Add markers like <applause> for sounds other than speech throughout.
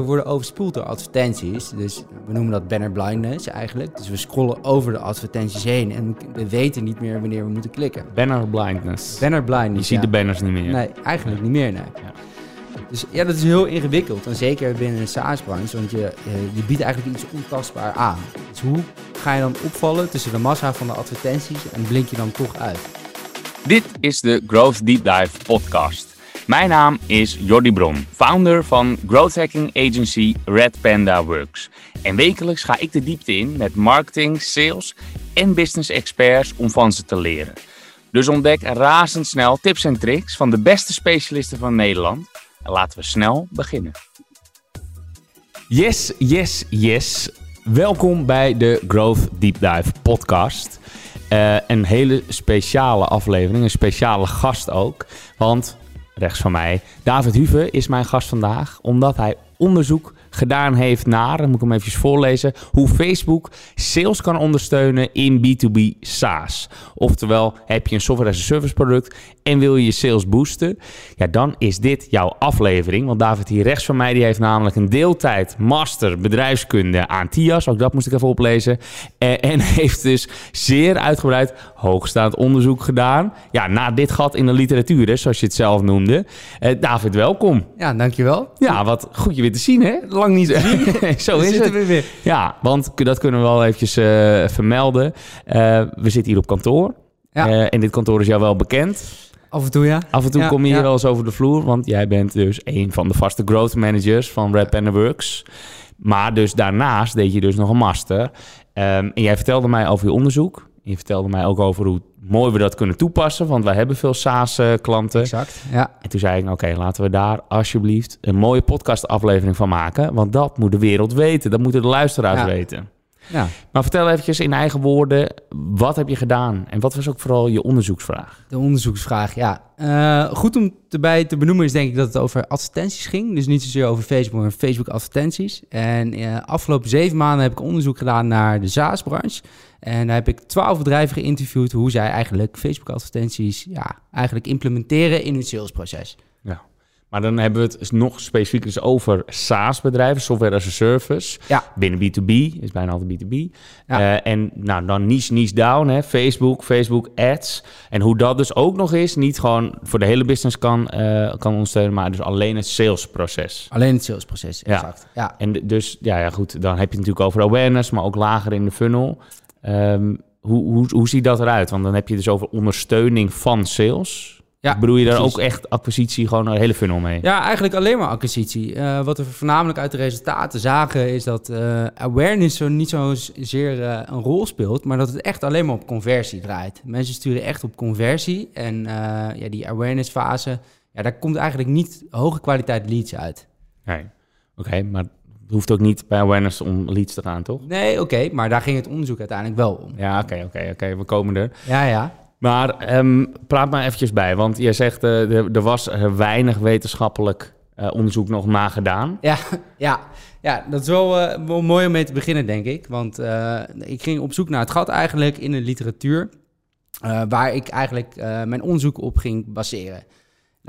we worden overspoeld door advertenties. Dus we noemen dat banner blindness eigenlijk. Dus we scrollen over de advertenties heen en we weten niet meer wanneer we moeten klikken. Banner blindness. Banner blindness, Je ziet ja. de banners niet meer. Nee, eigenlijk niet meer, nee. Ja. Dus ja, dat is heel ingewikkeld. En zeker binnen een SaaS-branche, want je, eh, je biedt eigenlijk iets ontastbaar aan. Dus hoe ga je dan opvallen tussen de massa van de advertenties en blink je dan toch uit? Dit is de Growth Deep Dive podcast. Mijn naam is Jordi Bron, founder van growth hacking agency Red Panda Works. En wekelijks ga ik de diepte in met marketing, sales en business experts om van ze te leren. Dus ontdek razendsnel tips en tricks van de beste specialisten van Nederland. En laten we snel beginnen. Yes, yes, yes. Welkom bij de Growth Deep Dive podcast. Eh, een hele speciale aflevering, een speciale gast ook. Want rechts van mij, David Huve is mijn gast vandaag, omdat hij onderzoek gedaan heeft naar, dan moet ik hem even voorlezen, hoe Facebook sales kan ondersteunen in B2B SaaS. Oftewel, heb je een software as a service product en wil je je sales boosten, ja, dan is dit jouw aflevering. Want David hier rechts van mij, die heeft namelijk een deeltijd master bedrijfskunde aan TIAS, ook dat moest ik even oplezen, Eh, en <laughs> heeft dus zeer uitgebreid hoogstaand onderzoek gedaan. Ja, naar dit gat in de literatuur, hè, zoals je het zelf noemde. Eh, David, welkom. Ja, dankjewel. Ja, wat goed je weer te zien, hè? Lang niet. <laughs> Zo is het. we weer. Ja, want dat kunnen we wel eventjes eh, vermelden. Eh, we zitten hier op kantoor. Ja. Eh, en dit kantoor is jou wel bekend. Af en toe ja. Af en toe Ja, kom je hier wel eens over de vloer, want jij bent dus een van de vaste growth managers van Red Panda Works. Maar dus daarnaast deed je dus nog een master. Ehm, en jij vertelde mij over je onderzoek. Je vertelde mij ook over hoe mooi we dat kunnen toepassen, want wij hebben veel SaaS-klanten. Exact. Ja. En toen zei ik, oké, laten we daar alsjeblieft een mooie podcastaflevering van maken. Want dat moet de wereld weten. Dat moeten de luisteraars Ja. weten. Ja. Maar vertel eventjes in eigen woorden, wat heb je gedaan? En wat was ook vooral je onderzoeksvraag? De onderzoeksvraag, ja. Eh, goed om erbij te benoemen is denk ik dat het over advertenties ging. Dus niet zozeer over Facebook, maar Facebook advertenties. En eh afgelopen zeven maanden heb ik onderzoek gedaan naar de SaaS-branche. En daar heb ik twaalf bedrijven geïnterviewd hoe zij eigenlijk Facebook advertenties ja, eigenlijk implementeren in hun salesproces. Maar dan hebben we het dus nog specifiek dus over SaaS-bedrijven, software as a service. Ja. Binnen B2B, is bijna altijd B2B. Ja. Eh, en nou, dan niche, niche down, hè, Facebook, Facebook ads. En hoe dat dus ook nog is, niet gewoon voor de hele business kan, eh, kan ondersteunen, maar dus alleen het salesproces. Alleen het salesproces, exact. Ja. En dus, ja, ja, goed, dan heb je het natuurlijk over awareness, maar ook lager in de funnel. Ehm, hoe, hoe, hoe ziet dat eruit? Want dan heb je dus over ondersteuning van sales. Ja, Bedoel je daar ook echt acquisitie, gewoon een hele funnel mee? Ja, eigenlijk alleen maar acquisitie. Eh, wat we voornamelijk uit de resultaten zagen is dat eh, awareness zo niet zozeer eh een rol speelt, maar dat het echt alleen maar op conversie draait. Mensen sturen echt op conversie en ja, die awareness fase, ja, daar komt eigenlijk niet hoge kwaliteit leads uit. Nee. Oké, maar het hoeft ook niet bij awareness om leads te gaan, toch? Nee, oké, maar daar ging het onderzoek uiteindelijk wel om. Ja, oké, oké, oké, we komen er. Ja, ja. Maar ehm, praat maar eventjes bij, want jij zegt eh, er, was eh, weinig wetenschappelijk eh, onderzoek nog nagedaan. Ja, <laughs> ja, ja dat is wel, mooi om mee te beginnen, denk ik. Want ik ging op zoek naar het gat eigenlijk in de literatuur... waar ik eigenlijk mijn onderzoek op ging baseren.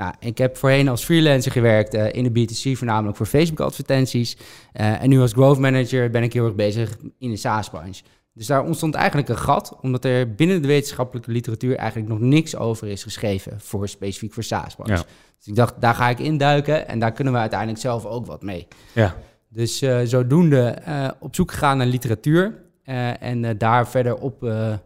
Nou, ik heb voorheen als freelancer gewerkt in de B2C, voornamelijk voor Facebook-advertenties. Eh, en nu als growth manager ben ik heel erg bezig in de SaaS-branche. Dus daar ontstond eigenlijk een gat, omdat er binnen de wetenschappelijke literatuur eigenlijk nog niks over is geschreven, voor, specifiek voor SaaS-branche. Ja. Dus ik dacht, daar ga ik induiken en daar kunnen we uiteindelijk zelf ook wat mee. Ja. Dus eh, zodoende eh, op zoek gegaan naar literatuur eh, en daar verder op,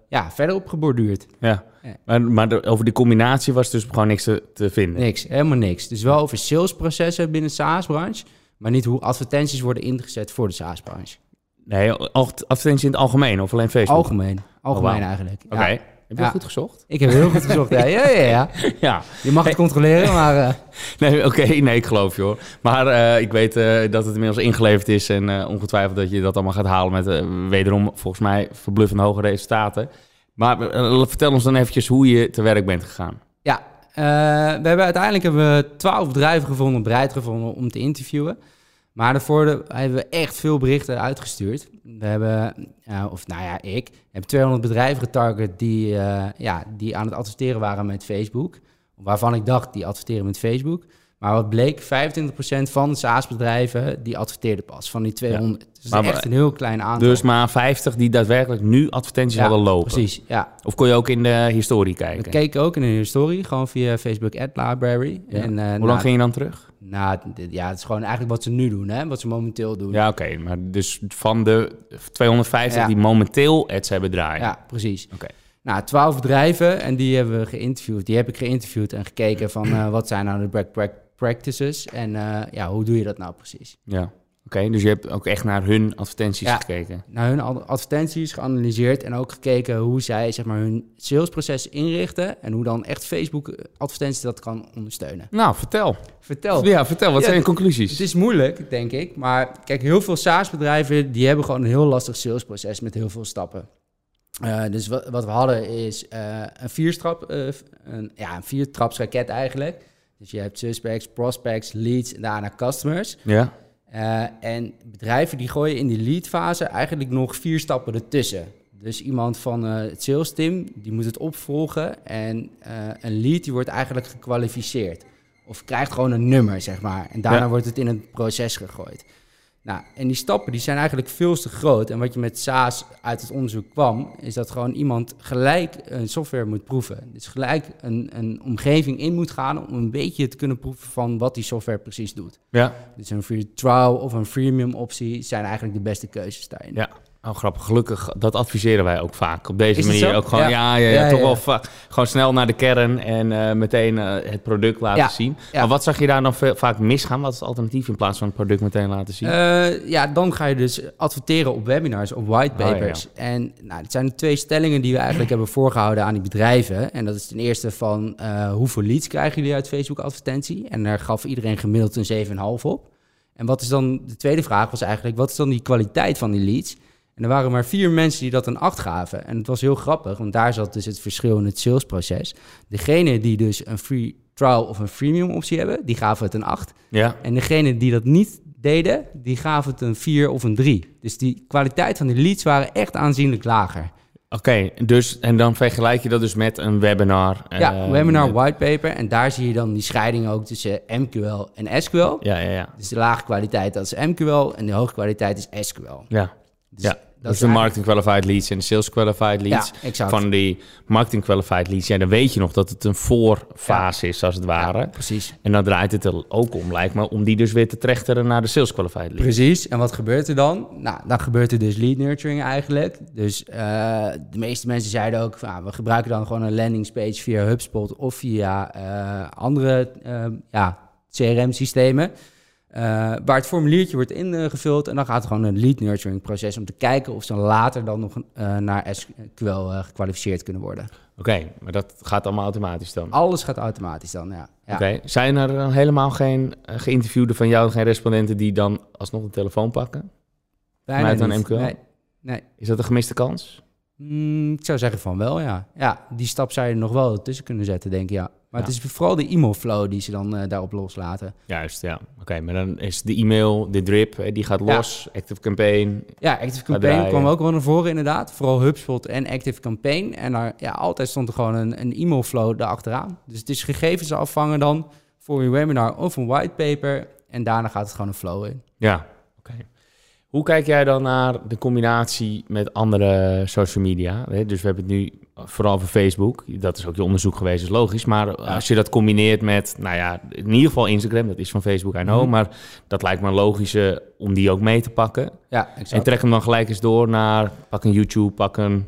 ja, verder op geborduurd. Ja. Ja. Maar, maar de- over die combinatie was dus gewoon niks te, te vinden. Niks, helemaal niks. Dus wel over salesprocessen binnen de SaaS-branche, maar niet hoe advertenties worden ingezet voor de SaaS-branche. Nee, al- advertentie in het algemeen of alleen Facebook? Algemeen, algemeen Oh, eigenlijk. Oké. Ja. Heb je Ja. goed gezocht? Ik heb heel goed gezocht. Ja, <laughs> ja, ja, ja. Ja. Je mag het controleren, maar eh, <laughs> Nee, oké, nee, ik geloof je hoor. Maar eh, ik weet eh, dat het inmiddels ingeleverd is en eh, ongetwijfeld dat je dat allemaal gaat halen met wederom volgens mij verbluffend hoge resultaten. Maar vertel ons dan eventjes hoe je te werk bent gegaan. Ja, eh, we hebben uiteindelijk hebben we twaalf bedrijven gevonden, bereid gevonden om te interviewen. Maar daarvoor hebben we echt veel berichten uitgestuurd. We hebben, of nou ja, ik heb 200 bedrijven getarget die, eh, ja, die aan het adverteren waren met Facebook. Waarvan ik dacht, die adverteren met Facebook. Maar wat bleek, 25% van de SaaS-bedrijven die adverteerden pas van die 200. Dus dat Maar is we- echt een heel klein aantal. Dus maar 50 die daadwerkelijk nu advertenties Ja, hadden lopen. Precies, ja. Of kon je ook in de historie We kijken? keken ook in een historie, gewoon via Facebook Ad Library. Ja. En, eh, Hoe nou, lang ging je dan terug? Nou, ja, het is gewoon eigenlijk wat ze nu doen, hè? wat ze momenteel doen. Ja, oké. maar dus van de 250 Ja. die momenteel ads hebben draaien. Ja, precies. Oké. Nou, twaalf bedrijven en die hebben we geïnterviewd. Die heb ik geïnterviewd en gekeken <clears throat> van eh, wat zijn nou de practices en eh, ja, hoe doe je dat nou precies? Ja. Oké, dus je hebt ook echt naar hun advertenties Ja. gekeken. Naar hun ad- advertenties geanalyseerd en ook gekeken hoe zij zeg maar, hun salesproces inrichten en hoe dan echt Facebook advertenties dat kan ondersteunen. Nou, vertel. Vertel. Ja, vertel. Wat Ja, zijn je conclusies? Het is moeilijk, denk ik. Maar kijk, heel veel SaaS-bedrijven die hebben gewoon een heel lastig salesproces met heel veel stappen. Eh, dus wat, wat we hadden is eh, een vierstrap, een, ja, een viertrapsraket eigenlijk. Dus je hebt suspects, prospects, leads en daarna customers. Ja. Eh, en bedrijven die gooien in die lead-fase eigenlijk nog vier stappen ertussen. Dus iemand van eh, het sales team, die moet het opvolgen. En eh, een lead die wordt eigenlijk gekwalificeerd. Of krijgt gewoon een nummer, zeg maar. En daarna Ja. wordt het in het proces gegooid. Nou, en die stappen die zijn eigenlijk veel te groot. En wat je met SaaS uit het onderzoek kwam, is dat gewoon iemand gelijk een software moet proeven. Dus gelijk een, een omgeving in moet gaan om een beetje te kunnen proeven van wat die software precies doet. Ja. Dus een free trial of een freemium optie zijn eigenlijk de beste keuzes daarin. Ja. Oh, grappig. Gelukkig, dat adviseren wij ook vaak. Op deze manier ook gewoon, ja, Ja. ja, toch wel gewoon snel naar de kern en eh, meteen eh, het product laten zien. Ja. Maar wat zag je daar dan vaak misgaan? Wat is het alternatief in plaats van het product meteen laten zien? Eh, ja, dan ga je dus adverteren op webinars, op whitepapers. Oh, En nou, het zijn de twee stellingen die we eigenlijk hebben voorgehouden aan die bedrijven. En dat is ten eerste van hoeveel leads krijgen jullie uit Facebook advertentie? En daar gaf iedereen gemiddeld een 7,5 op. En wat is dan, de tweede vraag was eigenlijk, wat is dan die kwaliteit van die leads? En er waren maar vier mensen die dat een 8 gaven. En het was heel grappig, want daar zat dus het verschil in het salesproces. Degene die dus een free trial of een freemium optie hebben, die gaven het een 8. ja. En degene die dat niet deden, die gaven het een 4 of een 3. Dus die kwaliteit van die leads waren echt aanzienlijk lager. Oké, dus en dan vergelijk je dat dus met een webinar. ja, eh, webinar met- whitepaper. En daar zie je dan die scheiding ook tussen MQL en SQL. Ja, ja, ja. Dus de lage kwaliteit, dat is MQL. En de hoge kwaliteit is SQL. Ja, Dus ja. dat dus is de marketing qualified leads en de sales qualified leads. Ja, exact. Van die marketing qualified leads, ja, dan weet je nog dat het een voorfase is, als het ware. Ja, precies. En dan draait het er ook om, lijkt me, om die dus weer te trechteren naar de sales qualified leads. Precies. En wat gebeurt er dan? Nou, dan gebeurt er dus lead nurturing eigenlijk. Dus eh, de meeste mensen zeiden ook, van, ah, we gebruiken dan gewoon een landingspage via HubSpot of via eh, andere eh, ja, CRM-systemen. Eh, waar het formuliertje wordt ingevuld en dan gaat er gewoon een lead nurturing proces om te kijken of ze later dan nog eh, naar SQL eh, gekwalificeerd kunnen worden. Oké, maar dat gaat allemaal automatisch dan. Alles gaat automatisch dan, ja. ja. Oké, zijn er dan helemaal geen geïnterviewden van jou, geen respondenten die dan alsnog de telefoon pakken? Bijna Vanuit een niet. MQL? Nee. nee. Is dat een gemiste kans? Mm, ik zou zeggen van wel, ja. Ja, die stap zou je nog wel tussen kunnen zetten, denk ik, ja. Maar Ja. het is vooral de e-mail-flow die ze dan eh, daarop loslaten. Juist, ja. Oké, maar dan is de e-mail, de drip, die gaat Ja. los. Active Campaign. Ja, Active Campaign kwam ook wel naar voren inderdaad. Vooral HubSpot en Active Campaign. En daar, ja, altijd stond er gewoon een, een e-mailflow daarachteraan. Dus het is gegevens afvangen dan voor je webinar of een whitepaper. En daarna gaat het gewoon een flow in. Ja, oké. Hoe kijk jij dan naar de combinatie met andere social media? Dus we hebben het nu vooral over Facebook. Dat is ook je onderzoek geweest, is logisch. Maar als je dat combineert met, nou ja, in ieder geval Instagram, dat is van Facebook, I know. Mhm. Maar dat lijkt me een logische om die ook mee te pakken. Ja, En exact. trek hem dan gelijk eens door naar, pak een YouTube, pak een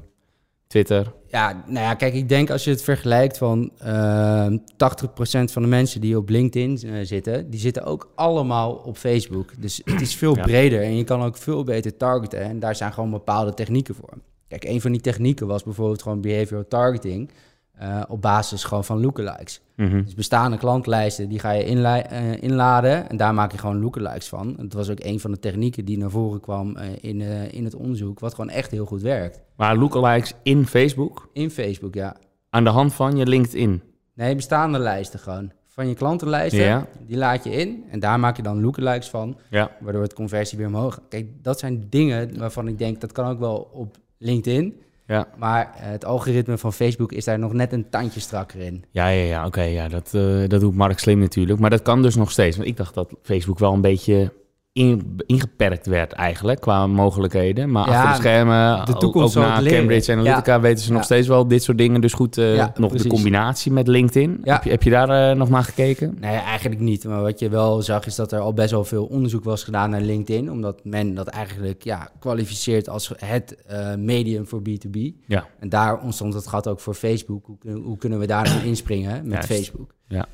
Twitter. Ja, nou ja, kijk, ik denk als je het vergelijkt van eh 80% van de mensen die op LinkedIn eh, zitten, die zitten ook allemaal op Facebook. Dus het is veel Ja. breder en je kan ook veel beter targeten. En daar zijn gewoon bepaalde technieken voor. Kijk, een van die technieken was bijvoorbeeld gewoon behavioral targeting eh, op basis gewoon van lookalikes. Mhm. Dus bestaande klantlijsten, die ga je eh, inladen en daar maak je gewoon lookalikes van. Dat was ook een van de technieken die naar voren kwam eh, in, in het onderzoek, wat gewoon echt heel goed werkt. Maar lookalikes in Facebook, In Facebook, ja. aan de hand van je LinkedIn. Nee, bestaande lijsten gewoon. Van je klantenlijsten, Ja. die laat je in. En daar maak je dan lookalikes van, Ja. waardoor het conversie weer omhoog gaat. Kijk, dat zijn dingen waarvan ik denk, dat kan ook wel op LinkedIn. Ja, Maar eh, het algoritme van Facebook is daar nog net een tandje strakker in. ja, ja, ja oké. ja, dat, eh, dat doet Mark slim natuurlijk. Maar dat kan dus nog steeds. Want ik dacht dat Facebook wel een beetje in- ingeperkt werd eigenlijk qua mogelijkheden. Maar Ja, achter de schermen, de toekomst ook, na. Cambridge Analytica weten ze nog Ja. steeds wel dit soort dingen. Dus goed, Ja, nog de combinatie met LinkedIn. Heb, je, heb je daar eh, nog naar gekeken? Nee, eigenlijk niet. Maar wat je wel zag is dat er al best wel veel onderzoek was gedaan naar LinkedIn. Omdat men dat eigenlijk ja, kwalificeert als het eh, medium voor B2B. Ja. En daar ontstond het gat ook voor Facebook. Hoe, hoe kunnen we daar nou inspringen met Juist. Facebook? Ja.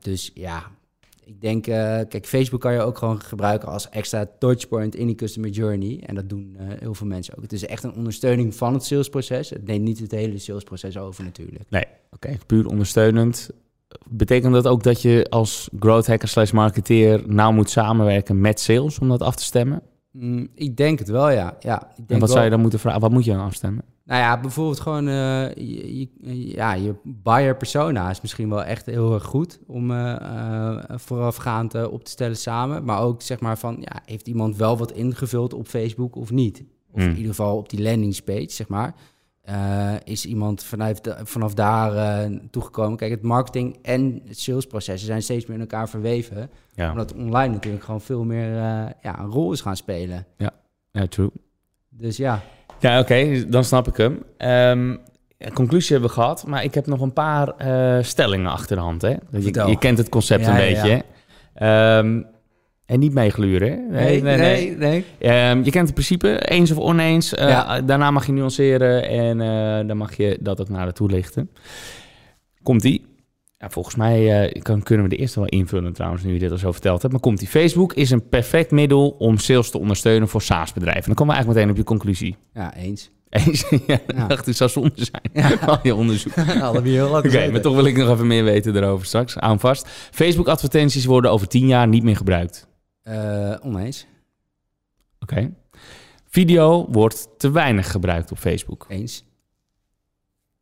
Dus ja, ik denk... eh, kijk, Facebook kan je ook gewoon gebruiken als extra touchpoint in die customer journey. En dat doen eh, heel veel mensen ook. Het is echt een ondersteuning van het salesproces. Het neemt niet het hele salesproces over natuurlijk. Nee, oké. Puur ondersteunend. Betekent dat ook dat je als growth hacker slash marketeer nou moet samenwerken met sales om dat af te stemmen? Mm, ik denk het wel, ja. ja ik denk En wat wel- zou je dan moeten vragen? Wat moet je dan afstemmen? Nou ja, bijvoorbeeld gewoon eh, je, je- ja, je buyer persona is misschien wel echt heel erg goed om eh, eh, voorafgaand op te stellen samen. Maar ook zeg maar van, ja, heeft iemand wel wat ingevuld op Facebook of niet? Of Hmm. in ieder geval op die landingspage, zeg maar. Is iemand vanaf, da- vanaf daar toegekomen? Kijk, het marketing en het salesprocessen zijn steeds meer in elkaar verweven. Ja, Omdat online natuurlijk gewoon veel meer ja, een rol is gaan spelen. ja true. Dus ja, Ja, oké, dan snap ik hem. Ehm, conclusie hebben we gehad, maar ik heb nog een paar eh, stellingen achter de hand. Hè? Je, je kent het concept Ja, een beetje. hè? Ehm, en niet meegluren, hè? nee, nee, nee. Ehm, je kent het principe, eens of oneens. Eh, Ja. Daarna mag je nuanceren en eh, dan mag je dat ook naar de toelichten. Komt-ie? Ja, volgens mij eh, kan, kunnen we de eerste wel invullen trouwens, nu je dit al zo verteld hebt. Maar komt-ie? Facebook is een perfect middel om sales te ondersteunen voor SaaS-bedrijven. Dan komen we eigenlijk meteen op je conclusie. Ja, eens. Eens? <laughs> ja, Ja. dacht, het zou zonde zijn. <laughs> Al je onderzoek. <laughs> Heel Oké, maar toch wil ik nog even meer weten erover straks. Hem vast. Facebook-advertenties worden over 10 jaar niet meer gebruikt. Eh, oneens. Oké. Video wordt te weinig gebruikt op Facebook. Eens.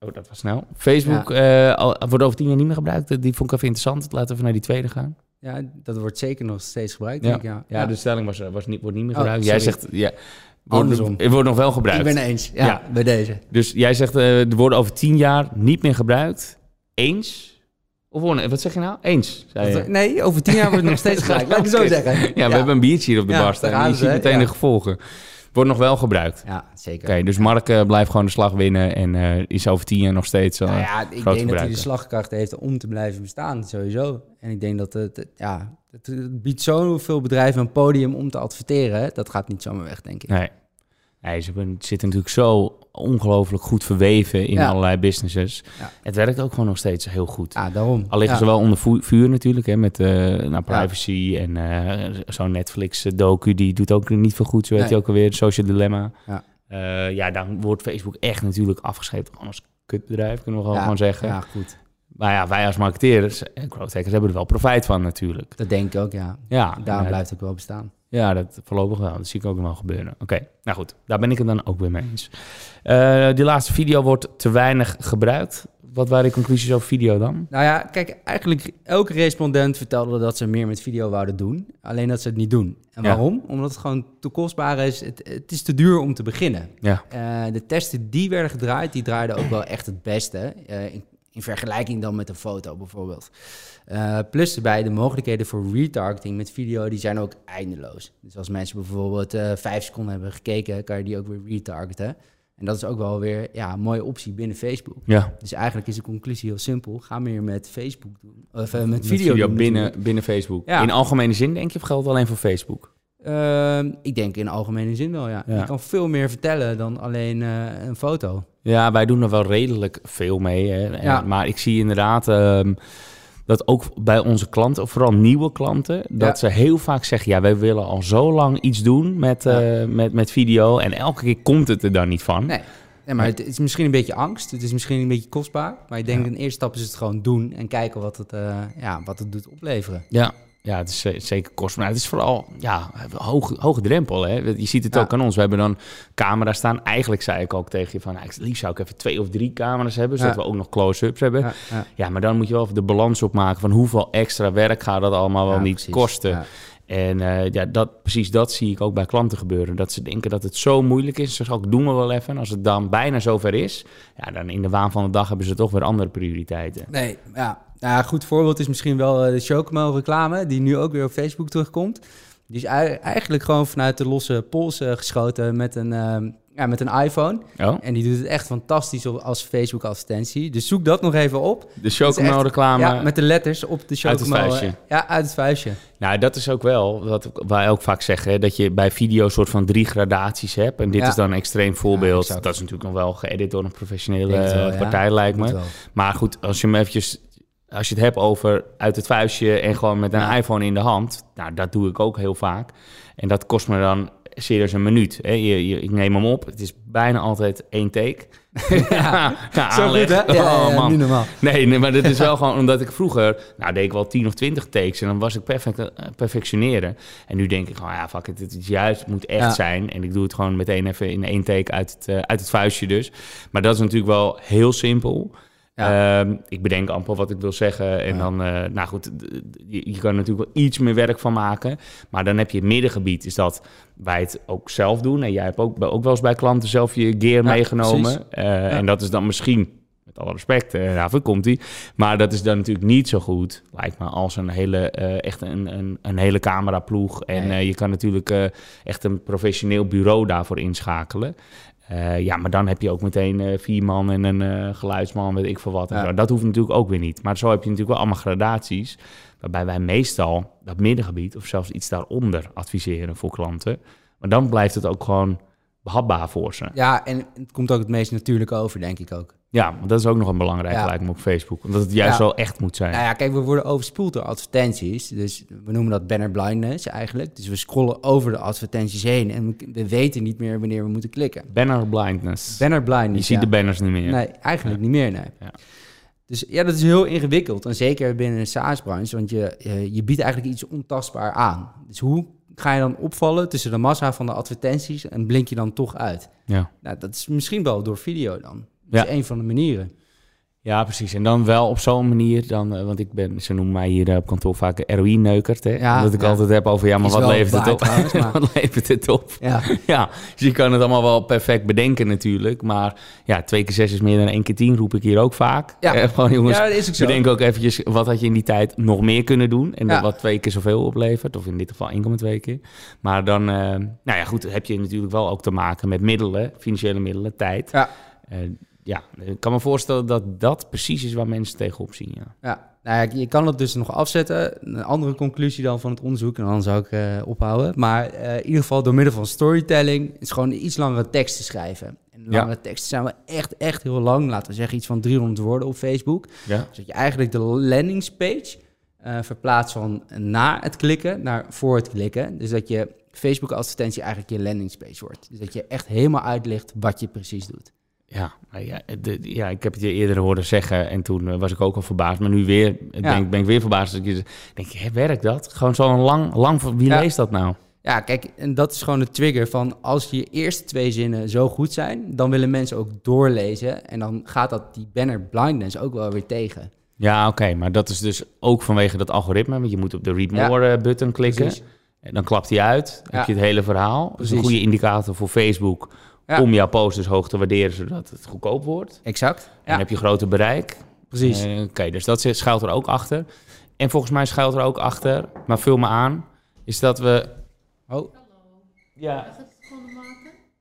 Oh, dat was snel. Facebook eh, al- wordt over 10 jaar niet meer gebruikt. Die vond ik even interessant. Laten we even naar die tweede gaan. Ja, dat wordt zeker nog steeds gebruikt, Ja, denk ik. Ja, ja, de stelling was, was niet, wordt niet meer Oh, gebruikt. jij zegt, ja, Andersom. het wordt nog wel gebruikt. Ik ben eens. Ja, Ja. bij deze. Dus jij zegt, eh er worden over 10 jaar niet meer gebruikt. Eens? Of one- wat zeg je nou? Eens, zei je. Nee, over tien jaar wordt het nog steeds <laughs> gebruikt. Laat ik het zo zeggen. Ja, we hebben een biertje hier op de Ja, bar staan. Je ziet meteen Ja. de gevolgen. Wordt nog wel gebruikt. Ja, zeker. Oké, dus Mark eh, blijft gewoon de slag winnen en eh, is over tien jaar nog steeds... Nou ja, ik denk dat hij de slagkracht heeft om te blijven bestaan, sowieso. En ik denk dat het, het- ja, het, biedt zoveel bedrijven een podium om te adverteren. Dat gaat niet zomaar weg, denk ik. Nee. nee ze zitten natuurlijk zo ongelooflijk goed verweven in Ja. allerlei businesses. Ja. Het werkt ook gewoon nog steeds heel goed. Ja, daarom. Al liggen ja. ze wel onder vu- vuur natuurlijk, hè, met eh nou, privacy en eh, zo'n Netflix-docu, die doet ook niet veel goed. Zo heet Nee. hij ook alweer, Social Dilemma. Ja. Eh, ja, dan wordt Facebook echt natuurlijk afgescheept als kutbedrijf, kunnen we gewoon, zeggen. Ja, goed. Maar ja, wij als marketeers en growth hackers hebben er wel profijt van natuurlijk. Dat denk ik ook, ja. Ja, Daarom eh, blijft het ook wel bestaan. Ja, dat voorlopig wel. Dat zie ik ook wel gebeuren. Oké, nou goed. Daar ben ik het dan ook weer mee eens. Eh, die laatste video wordt te weinig gebruikt. Wat waren de conclusies over video dan? Nou ja, kijk, eigenlijk elke respondent vertelde dat ze meer met video wouden doen. Alleen dat ze het niet doen. En Ja. waarom? Omdat het gewoon te kostbaar is. Het, het is te duur om te beginnen. Ja. Eh, de testen die werden gedraaid, die draaiden ook wel echt het beste. eh, in, in vergelijking dan met een foto bijvoorbeeld. Eh, plus erbij de mogelijkheden voor retargeting met video, die zijn ook eindeloos. Dus als mensen bijvoorbeeld eh, vijf seconden hebben gekeken, kan je die ook weer retargeten. En dat is ook wel weer ja, een mooie optie binnen Facebook. Ja, Dus eigenlijk is de conclusie heel simpel. Ga meer met Facebook doen. Of eh, met, met video, video, doen binnen, natuurlijk. binnen Facebook. Ja. In algemene zin denk je of geldt het alleen voor Facebook? Ehm, ik denk in algemene zin wel, ja. Ja. Je kan veel meer vertellen dan alleen eh, een foto. Ja, wij doen er wel redelijk veel mee. Hè. En- Ja. Maar ik zie inderdaad ehm, dat ook bij onze klanten, of vooral nieuwe klanten, dat Ja. ze heel vaak zeggen: ja, wij willen al zo lang iets doen met, Ja. eh, met, met video. En elke keer komt het er dan niet van. Nee. Nee, maar het is misschien een beetje angst. Het is misschien een beetje kostbaar. Maar ik denk Ja. in de eerste stap is het gewoon doen en kijken wat het, eh, ja, wat het doet opleveren. Ja, ja het is ze- zeker kost. Maar het is vooral ja, hoge, hoge drempel. Hè? Je ziet het Ja. ook aan ons. We hebben dan camera's staan. Eigenlijk zei ik ook tegen je van... Nou, het liefst zou ik even twee of drie camera's hebben... zodat Ja. we ook nog close-ups hebben. Ja. Ja, ja. maar dan moet je wel even de balans opmaken... van hoeveel extra werk gaat dat allemaal wel niet precies. kosten. En eh, ja, dat, precies dat zie ik ook bij klanten gebeuren. Dat ze denken dat het zo moeilijk is. Ze ook doen we wel even. En als het dan bijna zover is, ja, dan in de waan van de dag hebben ze toch weer andere prioriteiten. Nee, ja. Nou, een goed voorbeeld is misschien wel eh, de Chocomel reclame, die nu ook weer op Facebook terugkomt. Die is ei- eigenlijk gewoon vanuit de losse pols eh, geschoten met een, ehm, ja, met een iPhone. Oh, En die doet het echt fantastisch als Facebook-advertentie. Dus zoek dat nog even op. de chocomel-reclame. Ja, met de letters op de Uit het Chocomel. vuistje. eh, Ja, uit het vuistje. Nou, dat is ook wel wat wij ook vaak zeggen: hè, dat je bij video een soort van drie gradaties hebt. En dit Ja. is dan een extreem voorbeeld. dat is natuurlijk nog wel geëdit door een professionele wel, partij, lijkt me. Maar goed, als je hem eventjes, als je het hebt over uit het vuistje en gewoon met een iPhone in de hand, nou, dat doe ik ook heel vaak. En dat kost me dan serieus een minuut. Hè. Je, je, ik neem hem op. Het is bijna altijd één take. <laughs> ja, <laughs> ja, Zo goed, hè? Oh, ja, ja, man. niet normaal. Nee, nee, maar dat is wel <laughs> gewoon omdat ik vroeger, nou deed ik wel 10 of 20 takes en dan was ik perfect eh, perfectioneren. En nu denk ik gewoon, ja, fuck it, het is juist, het moet echt zijn. En ik doe het gewoon meteen even in één take uit het, eh, uit het vuistje dus. Maar dat is natuurlijk wel heel simpel. Ehm, ik bedenk amper wat ik wil zeggen. En Ja. dan, eh, nou goed, je, je kan er natuurlijk wel iets meer werk van maken. Maar dan heb je het middengebied, is dat wij het ook zelf doen. En jij hebt ook, ook wel eens bij klanten zelf je gear Ja, meegenomen. Eh, En dat is dan misschien, met alle respect, uh, daarvoor komt hij. Maar dat is dan natuurlijk niet zo goed, lijkt me, als een hele, echt een, een, een hele cameraploeg. En je kan natuurlijk echt een professioneel bureau daarvoor inschakelen. Eh, ja, maar dan heb je ook meteen eh, vier man en een eh, geluidsman, weet ik veel wat. en Ja. zo. Dat hoeft natuurlijk ook weer niet. Maar zo heb je natuurlijk wel allemaal gradaties. Waarbij wij meestal dat middengebied of zelfs iets daaronder adviseren voor klanten. Maar dan blijft het ook gewoon behapbaar voor ze. Ja, en het komt ook het meest natuurlijk over, denk ik ook. Ja, want dat is ook nog een belangrijk Ja. me op Facebook. Omdat het juist Ja. wel echt moet zijn. Nou ja, kijk, we worden overspoeld door advertenties. Dus we noemen dat banner blindness eigenlijk. Dus we scrollen over de advertenties heen en we- we weten niet meer wanneer we moeten klikken. Banner blindness. Banner je blindness, ziet ja. de banners niet meer. Nee, eigenlijk niet meer, nee. Ja. Dus ja, dat is heel ingewikkeld. En zeker binnen een SaaS-branche, want je, je, je biedt eigenlijk iets ontastbaar aan. Dus hoe ga je dan opvallen tussen de massa van de advertenties en blink je dan toch uit? Ja. Nou, dat is misschien wel door video dan. Dat Ja. is een van de manieren. ja, precies. En dan wel op zo'n manier, dan, eh, want ik ben, ze noemen mij hier eh, op kantoor vaak een ROI-neukert. Hè? Ja, dat ik ja. altijd heb over, ja, maar wat levert het op? trouwens, <laughs> maar- wat levert het op? Ja, <laughs> Ja, dus je kan het allemaal wel perfect bedenken natuurlijk. Maar ja, twee keer zes is meer dan één keer tien, roep ik hier ook vaak. Ja. Eh, <laughs> gewoon jongens, ja dat is ook zo. bedenk ook eventjes, wat had je in die tijd nog meer kunnen doen? En dat wat twee keer zoveel oplevert. Of in dit geval 1,2 keer. Maar dan, eh, nou ja goed, heb je natuurlijk wel ook te maken met middelen, financiële middelen, tijd. Ja. Ja, ik kan me voorstellen dat dat precies is waar mensen tegenop zien. Ja. Ja, nou ja, je kan het dus nog afzetten. Een andere conclusie dan van het onderzoek, en dan zou ik eh, ophouden. Maar eh, in ieder geval door middel van storytelling is gewoon iets langere teksten schrijven. En Ja. langere teksten zijn wel echt, echt heel lang. Laten we zeggen iets van 300 woorden op Facebook. Ja. Dus dat je eigenlijk de landingspage eh verplaatst van na het klikken naar voor het klikken. Dus dat je Facebook-advertentie eigenlijk je landingspage wordt. Dus dat je echt helemaal uitlegt wat je precies doet. Ja, ja, de- ja, ik heb het je eerder horen zeggen en toen eh, was ik ook al verbaasd. Maar nu weer, eh, Ja. denk, ben ik weer verbaasd. Dat je denk, hè, werkt dat? Gewoon zo'n lang, lang, wie Ja. leest dat nou? Ja, kijk, en dat is gewoon de trigger van als je eerste twee zinnen zo goed zijn, dan willen mensen ook doorlezen. En dan gaat dat die banner blindness ook wel weer tegen. Ja, oké, maar dat is dus ook vanwege dat algoritme. Want je moet op de read more eh, button klikken. Precies. En dan klapt hij uit. Heb je het hele verhaal. Dat is een goede indicator voor Facebook Ja. om jouw post dus hoog te waarderen, zodat het goedkoop wordt. Exact. En Ja, dan heb je groter bereik. precies. Eh, Oké, dus dat schuilt er ook achter. En volgens mij schuilt er ook achter, maar vul me aan, is dat we... oh, Ja.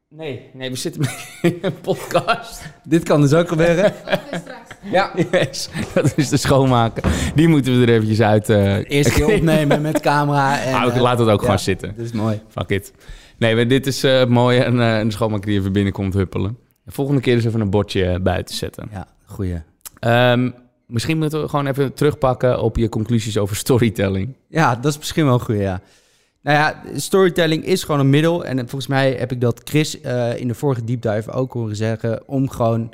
Nee, nee, we zitten <laughs> in een podcast. dit kan dus ook gebeuren. <laughs> ja, Yes, dat is de schoonmaker. Die moeten we er eventjes uit... eh eerst keer opnemen met camera. En, Ah, eh, laat het ook ja, gewoon zitten. Dat is mooi. Fuck it. Nee, maar dit is eh mooi. En eh, een schoonmaker die even binnenkomt huppelen. De volgende keer is even een bordje eh, buiten zetten. Ja, goeie. Ehm, misschien moeten we gewoon even terugpakken op je conclusies over storytelling. Ja, dat is misschien wel goed, ja. Nou ja, storytelling is gewoon een middel. En volgens mij heb ik dat Chris eh, in de vorige deep dive ook horen zeggen... om gewoon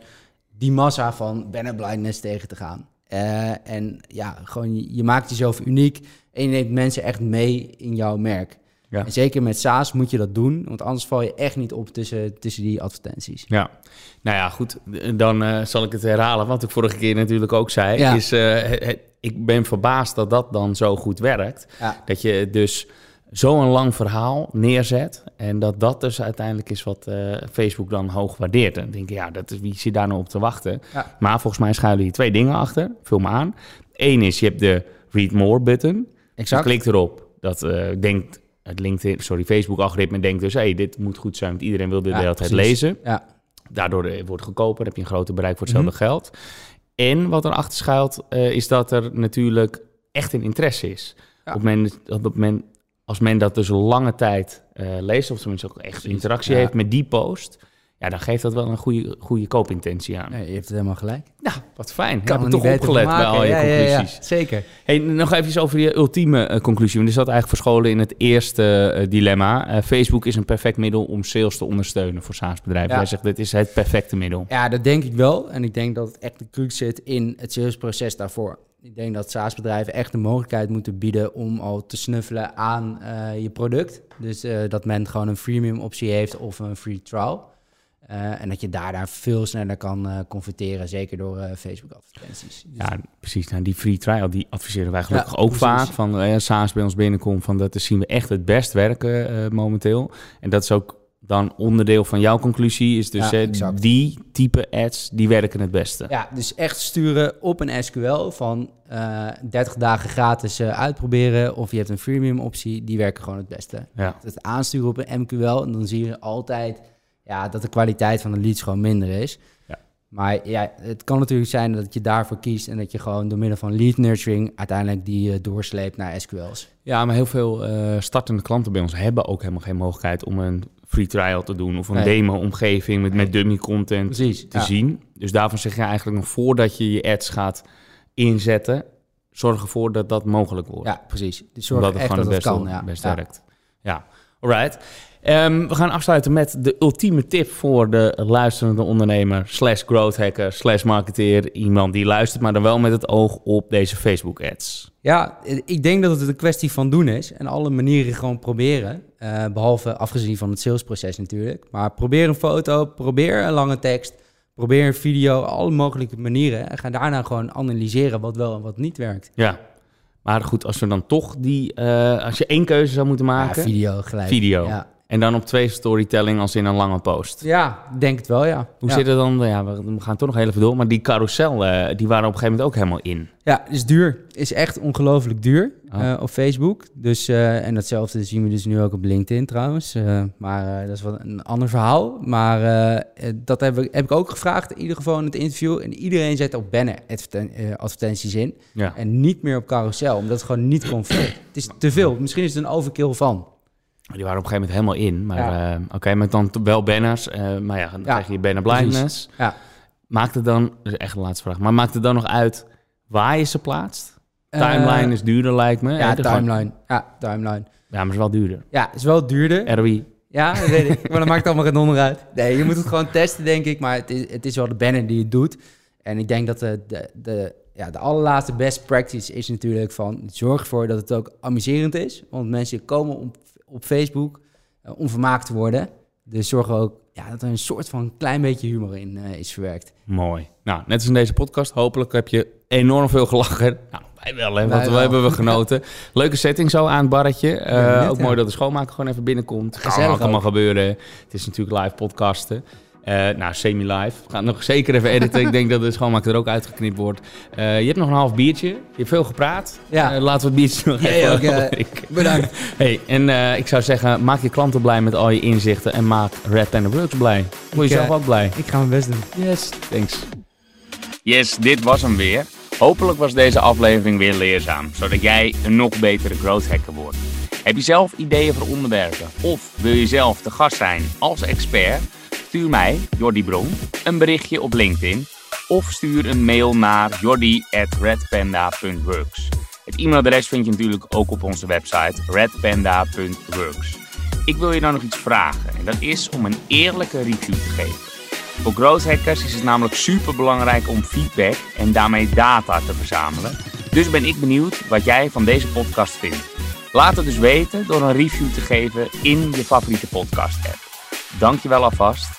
die massa van banner blindness tegen te gaan. Eh, en ja, gewoon je maakt jezelf uniek en je neemt mensen echt mee in jouw merk. Ja. En zeker met SaaS moet je dat doen, want anders val je echt niet op tussen, tussen die advertenties. Ja, nou ja, goed. Dan eh, zal ik het herhalen, wat ik vorige keer natuurlijk ook zei. Ja. Is, eh, het- ik ben verbaasd dat dat dan zo goed werkt. Ja, Dat je dus zo'n lang verhaal neerzet. En dat dat dus uiteindelijk is wat eh, Facebook dan hoog waardeert. En dan denk ik, ja, dat is, wie zit daar nou op te wachten? Ja. Maar volgens mij schuilen hier twee dingen achter. Vul me aan. Eén is, je hebt de Read More button. Exact. Je klikt erop. Dat denkt het LinkedIn, sorry, Facebook-algoritme denkt dus, hey, dit moet goed zijn, want iedereen wil dit Ja, de hele tijd precies. lezen. Ja, Daardoor eh, wordt het goedkoper, heb je een groter bereik voor hetzelfde Mhm. geld. En wat erachter schuilt, eh, is dat er natuurlijk echt een interesse is. Ja. Op men, op men, als men dat dus lange tijd eh, leest, of tenminste ook echt interactie heeft met die post, ja, dan geeft dat wel een goede, goede koopintentie aan. nee, je hebt het helemaal gelijk. Nou, wat fijn. Kan Heb er toch opgelet bij al je Ja, ja, ja, conclusies. zeker. Hey, nog even over je ultieme eh, conclusie. Want is dat eigenlijk verscholen in het eerste eh, dilemma. Eh, Facebook is een perfect middel om sales te ondersteunen voor SaaS-bedrijven. Jij zegt, dit is het perfecte middel. Ja, dat denk ik wel. En ik denk dat het echt de crux zit in het salesproces daarvoor. Ik denk dat SaaS-bedrijven echt de mogelijkheid moeten bieden om al te snuffelen aan je product. Dus dat men gewoon een freemium optie heeft of een free trial. Eh, en dat je daarna veel sneller kan eh, converteren, zeker door eh, Facebook-advertenties. Dus- Ja, precies. Nou, die free trial, die adviseren wij gelukkig Ja, ook precies. vaak. Van eh SaaS bij ons binnenkomt, van dat zien we echt het best werken momenteel. En dat is ook dan onderdeel van jouw conclusie. Is dus Ja, die type ads, die werken het beste. Ja, dus echt sturen op een SQL van eh 30 dagen gratis uitproberen. Of je hebt een freemium optie, die werken gewoon het beste. Ja. Het aansturen op een MQL en dan zie je altijd ja, dat de kwaliteit van de leads gewoon minder is. Ja. Maar ja, het kan natuurlijk zijn dat je daarvoor kiest en dat je gewoon door middel van lead nurturing uiteindelijk die eh, doorsleept naar SQL's. Ja, maar heel veel eh, startende klanten bij ons hebben ook helemaal geen mogelijkheid om een free trial te doen. Of een Nee. demo-omgeving met, met dummy content Precies. te ja. zien. Dus daarvan zeg je eigenlijk nog voordat je je ads gaat inzetten, zorg ervoor dat dat mogelijk wordt. Ja, precies. Dus zorg Omdat het echt gewoon dat het het beste, kan. Ja. best werkt. Ja, alright. Ehm, we gaan afsluiten met de ultieme tip voor de luisterende ondernemer, slash growth hacker, slash marketeer. Iemand die luistert, maar dan wel met het oog op deze Facebook ads. Ja, ik denk dat het een kwestie van doen is. En alle manieren gewoon proberen. Eh, behalve afgezien van het salesproces natuurlijk. Maar probeer een foto, probeer een lange tekst, probeer een video, alle mogelijke manieren. En ga daarna gewoon analyseren wat wel en wat niet werkt. Ja, maar goed, als we dan toch die, eh, als je één keuze zou moeten Ja, maken, video gelijk. video. Ja, En dan op twee storytelling als in een lange post. ja denk het wel, ja. Hoe ja. zit het dan? Ja, we gaan toch nog heel even door. Maar die carousel, eh, die waren op een gegeven moment ook helemaal in. Ja, is duur. Is echt ongelooflijk duur Ah. eh, op Facebook. Dus, eh, en datzelfde zien we dus nu ook op LinkedIn trouwens. Maar dat is wel een ander verhaal. Maar dat heb ik, heb ik ook gevraagd, in ieder geval in het interview. En iedereen zet op banner adverten- advertenties in. Ja. En niet meer op carousel, omdat het gewoon niet converteert. <coughs> het is te veel. Misschien is het een overkill van. Die waren op een gegeven moment helemaal in. Maar Ja. eh, oké, met dan wel banners. eh, maar ja, dan krijg je banner blindness. Ja. Maakt het dan, dat is echt een laatste vraag, maar maakt het dan nog uit waar je ze plaatst? Eh, Timeline is duurder, lijkt me. Ja? Gewoon- timeline. Ja, timeline. Ja, maar is wel duurder. Ja, is wel duurder. ROI. Ja, dat weet ik. Maar dat maakt allemaal geen donder uit. Nee, je moet het gewoon <laughs> testen, denk ik. Maar het is, het is wel de banner die het doet. En ik denk dat de, de, de, ja, de allerlaatste best practice is natuurlijk van... zorg ervoor dat het ook amuserend is. Want mensen komen op, op Facebook eh, om vermaakt te worden. Dus zorg ook ja, dat er een soort van klein beetje humor in eh, is verwerkt. Mooi. Nou, net als in deze podcast, hopelijk heb je enorm veel gelachen. <laughs> Nou, wij wel, hè, want Wij we wel. hebben we genoten. <laughs> Leuke setting zo aan het barretje. Eh, Ja, net, ook ja. mooi dat de schoonmaker gewoon even binnenkomt. Kan Gezellig ook allemaal gebeuren. Het is natuurlijk live podcasten. Eh, nou, semi-live. We gaan nog zeker even editen. Ik denk dat de schoonmaker er ook uitgeknipt wordt. Eh, je hebt nog een half biertje. Je hebt veel gepraat. Ja. Eh, laten we het biertje nog even ook, drinken. Bedankt. <laughs> Hey, en eh, ik zou zeggen, maak je klanten blij met al je inzichten. En maak Red Panda Works blij. Word je Ik, zelf eh, ook blij. Ik ga mijn best doen. Yes, thanks. Yes, dit was hem weer. Hopelijk was deze aflevering weer leerzaam, zodat jij een nog betere growth hacker wordt. Heb je zelf ideeën voor onderwerpen of wil je zelf te gast zijn als expert? Stuur mij, Jordi Bron, een berichtje op LinkedIn of stuur een mail naar jordi@redpanda.works. Het e-mailadres vind je natuurlijk ook op onze website redpanda.works. Ik wil je dan nog iets vragen en dat is om een eerlijke review te geven. Voor growth hackers is het namelijk super belangrijk om feedback en daarmee data te verzamelen. Dus ben ik benieuwd wat jij van deze podcast vindt. Laat het dus weten door een review te geven in je favoriete podcast app. Dankjewel alvast